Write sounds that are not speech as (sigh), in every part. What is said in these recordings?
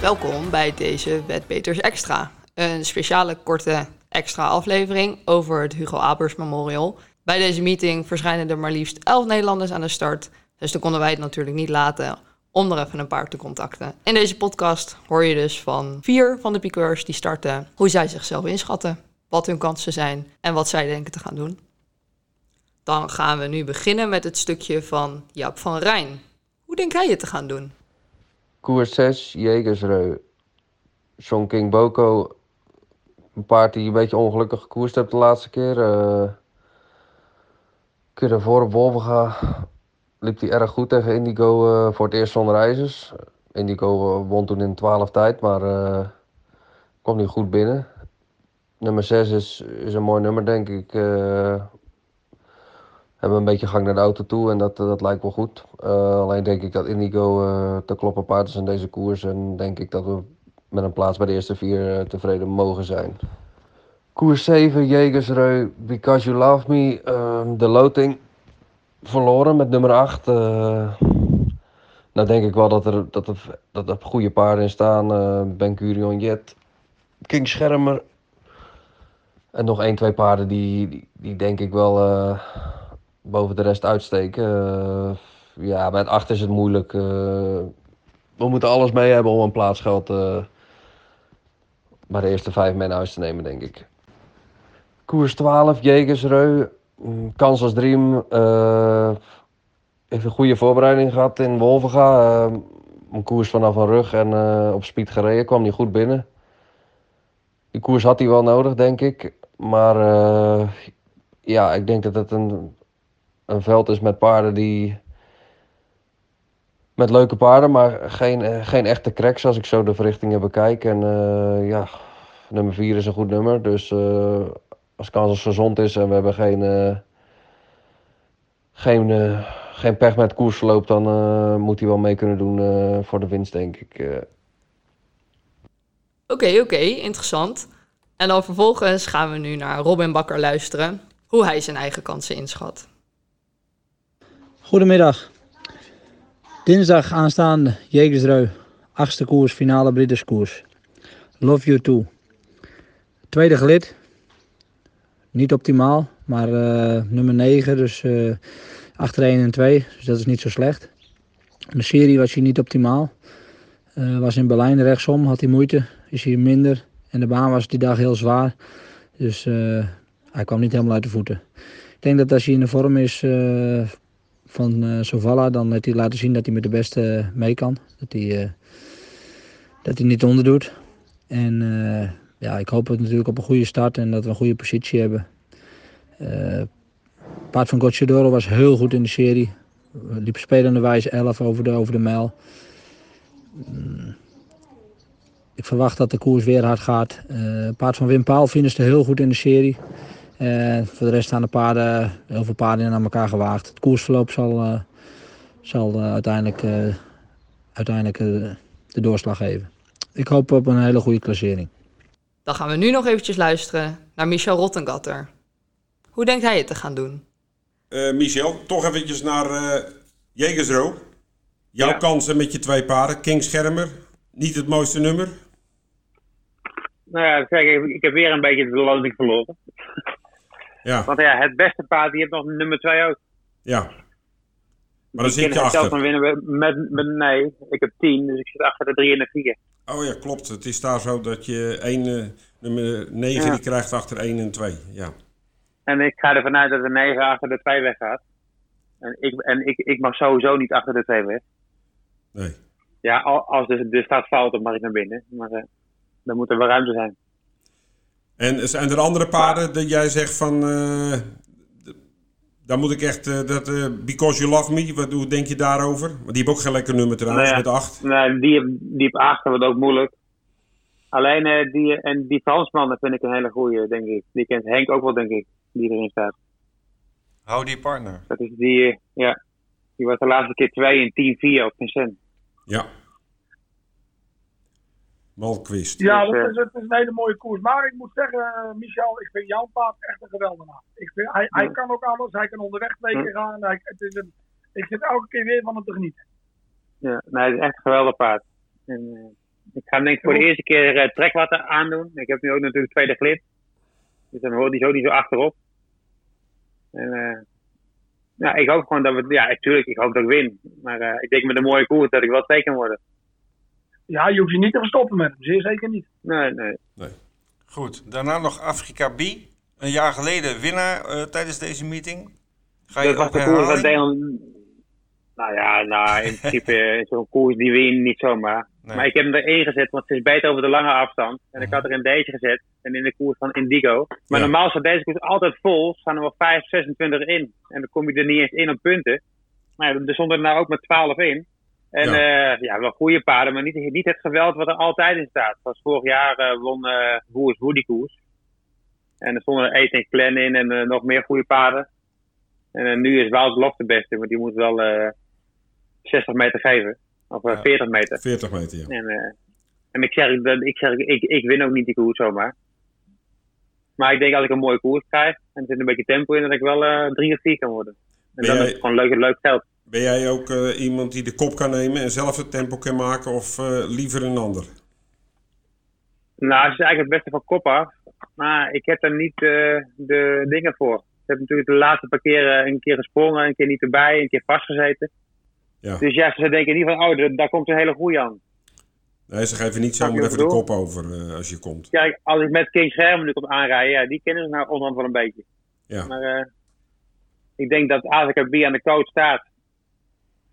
Welkom bij deze Wetbeters Extra. Een speciale korte extra aflevering over het Hugo Abers Memorial. Bij deze meeting verschijnen er maar liefst 11 Nederlanders aan de start. Dus dan konden wij het natuurlijk niet laten om er even een paar te contacten. In deze podcast hoor je dus van vier van de piqueurs die starten hoe zij zichzelf inschatten, wat hun kansen zijn en wat zij denken te gaan doen. Dan gaan we nu beginnen met het stukje van Jaap van Rijn. Hoe denk jij het te gaan doen? Koers 6, Jegersreu. John King Boko. Een paard die een beetje ongelukkig gekoerst hebt de laatste keer. Uh, keer daarvoor op Wolvenga liep hij erg goed tegen Indigo uh, voor het eerst zonder ijzers. Indigo uh, won toen in 12 tijd, maar uh, kwam niet goed binnen. Nummer 6 is, is een mooi nummer, denk ik. Hebben een beetje gang naar de auto toe en dat, dat lijkt wel goed. alleen denk ik dat Indigo te kloppen paard is in deze koers. En denk ik dat we met een plaats bij de eerste vier tevreden mogen zijn. Koers 7, Jegersreu, Because You Love Me, de loting verloren met nummer 8. Uh, nou denk ik wel dat er, dat dat goede paarden in staan. Ben Curion Jet, King Schermer. En nog één, twee paarden die, die, die denk ik wel boven de rest uitsteken. ja, met 8 is het moeilijk. we moeten alles mee hebben om een plaatsgeld bij de eerste vijf men huis te nemen, denk ik. Koers 12, Jegersreu. Mm, kans als Dream uh, heeft een goede voorbereiding gehad in Wolvenga. Uh, een koers vanaf een rug en uh, op speed gereden, kwam hij goed binnen. Die koers had hij wel nodig, denk ik. Maar ja, ik denk dat het een, een veld is met paarden die. Met leuke paarden, maar geen, geen echte cracks als ik zo de verrichtingen bekijk. En ja, nummer 4 is een goed nummer. Dus als Kansas gezond is en we hebben geen, geen, geen pech met koersverloop, dan moet hij wel mee kunnen doen voor de winst, denk ik. Oké, oké, interessant. En dan vervolgens gaan we nu naar Robin Bakker luisteren, hoe hij zijn eigen kansen inschat. Goedemiddag. Dinsdag aanstaande Jegersreu, achtste koers, finale Britterskoers. Love you too. Tweede gelid, niet optimaal, maar uh, nummer 9, dus uh, achter 1 en 2, dus dat is niet zo slecht. De serie was hij niet optimaal. Uh, was in Berlijn rechtsom, had hij moeite, is hier minder. En de baan was die dag heel zwaar, dus hij kwam niet helemaal uit de voeten. Ik denk dat als hij in de vorm is van Sovala, dan heeft hij laten zien dat hij met de beste mee kan. Dat hij, dat hij niet onderdoet. En ja, ik hoop het natuurlijk op een goede start en dat we een goede positie hebben. Uh, paard van Gocciadoro was heel goed in de serie. Liep spelende wijze 11 over de, over de mijl. Mm. Ik verwacht dat de koers weer hard gaat. Uh, paard van Wim Paal finishte heel goed in de serie. Uh, voor de rest staan de paarden, heel veel paarden aan elkaar gewaagd. Het koersverloop zal, uh, zal uiteindelijk, uiteindelijk de doorslag geven. Ik hoop op een hele goede klassering. Dan gaan we nu nog eventjes luisteren naar Michel Rottengatter. Hoe denkt hij het te gaan doen? Uh, Michel, toch eventjes naar uh, Jegersro. Jouw kansen met je twee paarden. King Schermer, niet het mooiste nummer? Nou ja, kijk, ik heb weer een beetje de loting verloren. Ja. Want ja, het beste paard, die heeft nog nummer twee ook. Ja. Maar dan zit je achter. Zelf winnen met, met, nee, ik heb tien, dus ik zit achter de drie en de vier. Oh ja, klopt. Het is daar zo dat je één, uh, nummer 9 die krijgt achter 1 en 2. Ja. En ik ga ervan uit dat de 9 achter de 2 weggaat. En, ik, en ik, ik mag sowieso niet achter de 2 weg. Nee. Ja, als de, de staat fout, dan mag ik naar binnen. Maar uh, dan moet er wel ruimte zijn. En zijn er andere paarden dat jij zegt van... Uh, dan moet ik echt, uh, dat, uh, Because You Love Me, wat, hoe denk je daarover? Want die heeft ook geen lekker nummer trouwens, nee, met 8. Nee, die, die heeft 8, dat wordt ook moeilijk. Alleen uh, die, en die Fransman, vind ik een hele goede, denk ik. Die kent Henk ook wel, denk ik, die erin staat. Hou die partner. Dat is die, ja. Die was de laatste keer 2 en 10-4 op Vincent. Ja. Malquist. Ja, dat is, het is een hele mooie koers. Maar ik moet zeggen, uh, Michel, ik vind jouw paard echt een geweldenaar. Ik vind, hij, hij kan ook alles. Hij kan onderweg twee keer gaan. Hij, het is ik zit elke keer weer van hem te genieten. Ja, nee, het is echt een geweldig paard. En, uh, Ik ga hem denk ik voor de eerste keer eh, trekwater aandoen. Ik heb nu ook natuurlijk tweede glid. Dus dan hoort hij zo niet zo achterop. En, eh, ja, ik hoop gewoon dat we... Ja, natuurlijk, ik hoop dat ik win. Maar eh, ik denk met een mooie koers dat ik wel twee kan worden. Ja, je hoeft je niet te verstoppen met hem. Zeer zeker niet. Nee, nee. Goed, daarna nog Afrika B. Een jaar geleden winnaar eh, tijdens deze meeting. Ga je dat was de koers dat. Nou ja, nou, in principe is zo'n koers die win niet zomaar. Nee. Maar ik heb hem erin gezet, want het is beter over de lange afstand. En ik had er in deze gezet. En in de koers van Indigo. Maar Ja. normaal staat deze koers altijd vol. Staan er wel 5, 26 in. En dan kom je er niet eens in op punten. Maar ja, er stonden er nou ook maar 12 in. En ja, ja wel goede paarden, maar niet, niet het geweld wat er altijd in staat. Zoals vorig jaar eh, won eh Woers Woe die koers. En er stonden Eet en Clan in en eh, nog meer goede paarden. En eh, nu is Wout Lof de beste, want die moet wel eh 60 meter geven. Of eh, Ja. 40 meter. 40 meter, ja. En, eh, en ik zeg, dat- ik, zeg ik, ik win ook niet die koers zomaar. Maar ik denk als ik een mooie koers krijg en er zit een beetje tempo in, dat ik wel eh, drie of vier kan worden. En Ben dan jij- is het gewoon leuk, leuk geld. Ben jij ook eh, iemand die de kop kan nemen en zelf het tempo kan maken of eh, liever een ander? Nou, het is eigenlijk het beste van kop af. Maar ik heb er niet eh, de dingen voor. Ik heb natuurlijk de laatste paar keer eh, een keer gesprongen, een keer niet erbij, een keer vastgezeten. Ja. Dus ja, ze denken niet van, oh, daar- daar komt een hele goeie aan. Nee, ze geven niet zomaar even de kop over als je komt. Kijk, als ik met King Schermen nu kom aanrijden, ja, die kennen ze nou onderhand wel een beetje. Ja. Maar ik denk dat als ik B aan de coach staat,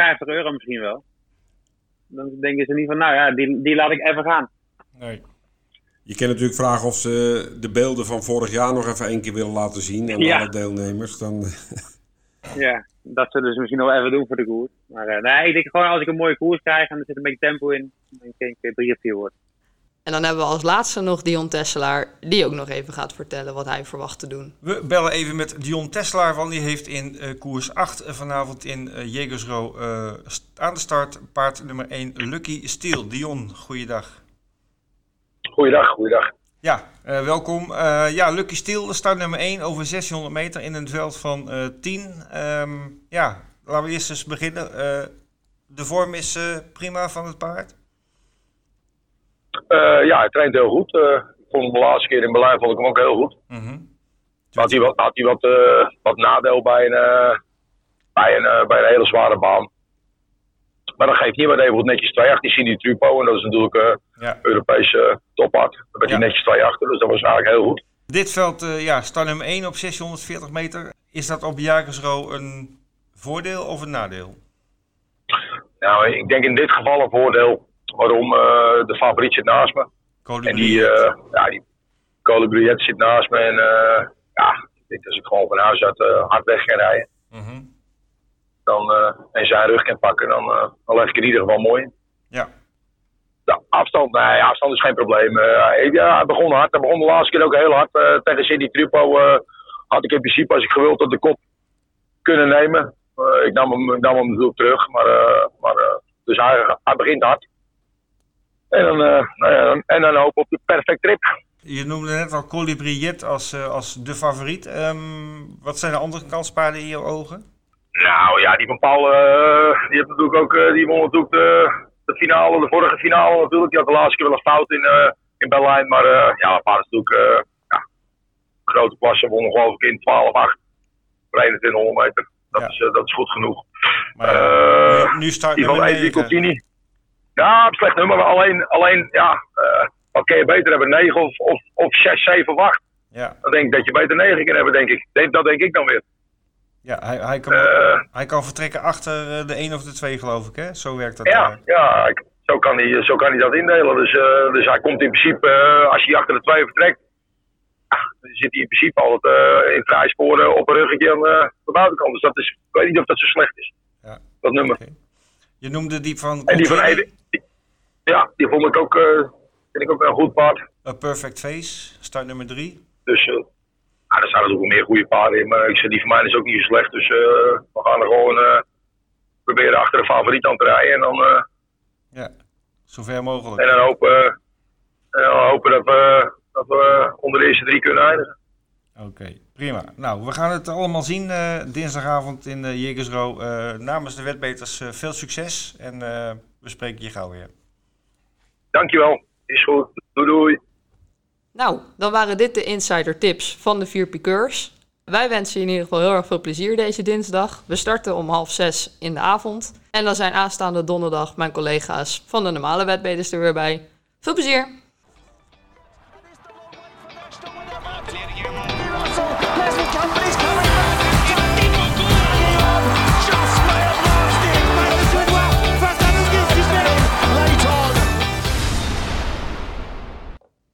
50 euro misschien wel. Dan denken ze niet van, nou ja, die, die laat ik even gaan. Nee. Je kan natuurlijk vragen of ze de beelden van vorig jaar nog even één keer willen laten zien aan Ja. alle deelnemers. Dan, (laughs) Ja, dat zullen ze misschien nog wel even doen voor de koers. Maar eh, nee, ik denk gewoon als ik een mooie koers krijg en er zit een beetje tempo in, dan denk ik drie of vier wordt. En dan hebben we als laatste nog Dion Tesselaar, die ook nog even gaat vertellen wat hij verwacht te doen. We bellen even met Dion Teslaar, want die heeft in eh, koers 8 vanavond in eh Jegersro eh, st- aan de start paard nummer 1 Lucky Steel. Dion, goeiedag. Goeiedag, goeiedag. Ja, eh, welkom. Eh, ja, Lucky Steel, start nummer 1 over 600 meter in een veld van eh 10. Ehm, ja, laten we eerst eens beginnen. Eh, de vorm is eh, prima van het paard. Eh, ja, hij traint heel goed. Eh, ik vond hem de laatste keer in Berlijn vond ik hem ook heel goed. Mhm. Had hij wat, had hij wat, eh, wat nadeel bij een, eh, bij, een, eh, bij een hele zware baan. Maar dat geeft hij heeft netjes twee achter. Die zien die Trupo en dat is natuurlijk eh Ja. Europese toppad. Daar werd Ja. hij netjes twee achter, dus dat was eigenlijk heel goed. Dit veld, eh, ja, start nummer 1 op 640 meter. Is dat op Jagersro een voordeel of een nadeel? Nou, ik denk in dit geval een voordeel. Waarom eh, de favoriet zit naast me. En die, eh ja, die Colibri zit naast me. En eh, ja, ik denk dat ik gewoon van huis uit hard weg kan rijden. Mhm. Dan, en zijn rug kan pakken, dan, dan leg ik in ieder geval mooi in. Ja. De afstand, nee, afstand is geen probleem. Hij- ja, hij begon hard. Hij begon de laatste keer ook heel hard. Eh, tegen Cindy Trupo had ik in principe, als ik gewild had, de kop kunnen nemen. Ik nam hem, ik nam hem natuurlijk terug. Maar, maar, dus hij, hij begint hard. En dan, dan- en dan hoop op de perfect trip. Je noemde net al Colibriet als, eh, als de favoriet. Ehm, wat zijn de andere kanspaarden in je ogen? Nou ja, die van Paul, eh, die heeft natuurlijk ook, die won natuurlijk de, de finale, de vorige finale natuurlijk. Die had de laatste keer wel een fout in, in Berlijn. Maar ja, Paul is natuurlijk, ja, grote klasse, won geloof ik in 12-8. 2100 meter. Dat, Ja. is, dat is goed genoeg. Maar nu, nu start die van 9. Contini. Ja, slecht nummer, maar alleen, alleen ja, eh, wat kun je beter hebben? 9 of, of, of 6, 7 of 8. Ja, Dan denk ik dat je beter 9 kan hebben, denk ik. Dat denk ik dan weer. ja hij, hij, kan, hij kan vertrekken achter eh, de 1 of de 2 geloof ik, hè? Zo werkt dat. Ja, ja ik- zo, kan hij, zo kan hij dat indelen. Dus, eh, dus hij komt in principe, als hij achter de twee vertrekt, ja, dan zit hij in principe altijd in vrij sporen op een ruggetje aan de buitenkant. Dus dat is, ik weet niet of dat zo slecht is, Ja. dat nummer. Je noemde die van En die van Ede, ja, die vond ik ook, eh, vind ik ook een goed paard. A Perfect Face, start nummer 3. Dus uh, er staan natuurlijk wel meer goede paarden in, maar ik zeg, die van mij is ook niet zo slecht. Dus eh, we gaan er gewoon proberen achter de favoriet aan te rijden. En dan, Ja, zover mogelijk. en dan hopen, en dan hopen dat, we, dat we onder de eerste drie kunnen eindigen. Oké, prima. Nou, we gaan het allemaal zien dinsdagavond in uh, Jegersro. Eh, namens de wetbeters veel succes en we spreken je gauw weer. Dankjewel. Is goed. Doei doei. Nou, dan waren dit de insider tips van de vier piqueurs. Wij wensen je in ieder geval heel erg veel plezier deze dinsdag. We starten om half zes in de avond. En dan zijn aanstaande donderdag mijn collega's van de normale wetbeders er weer bij. Veel plezier!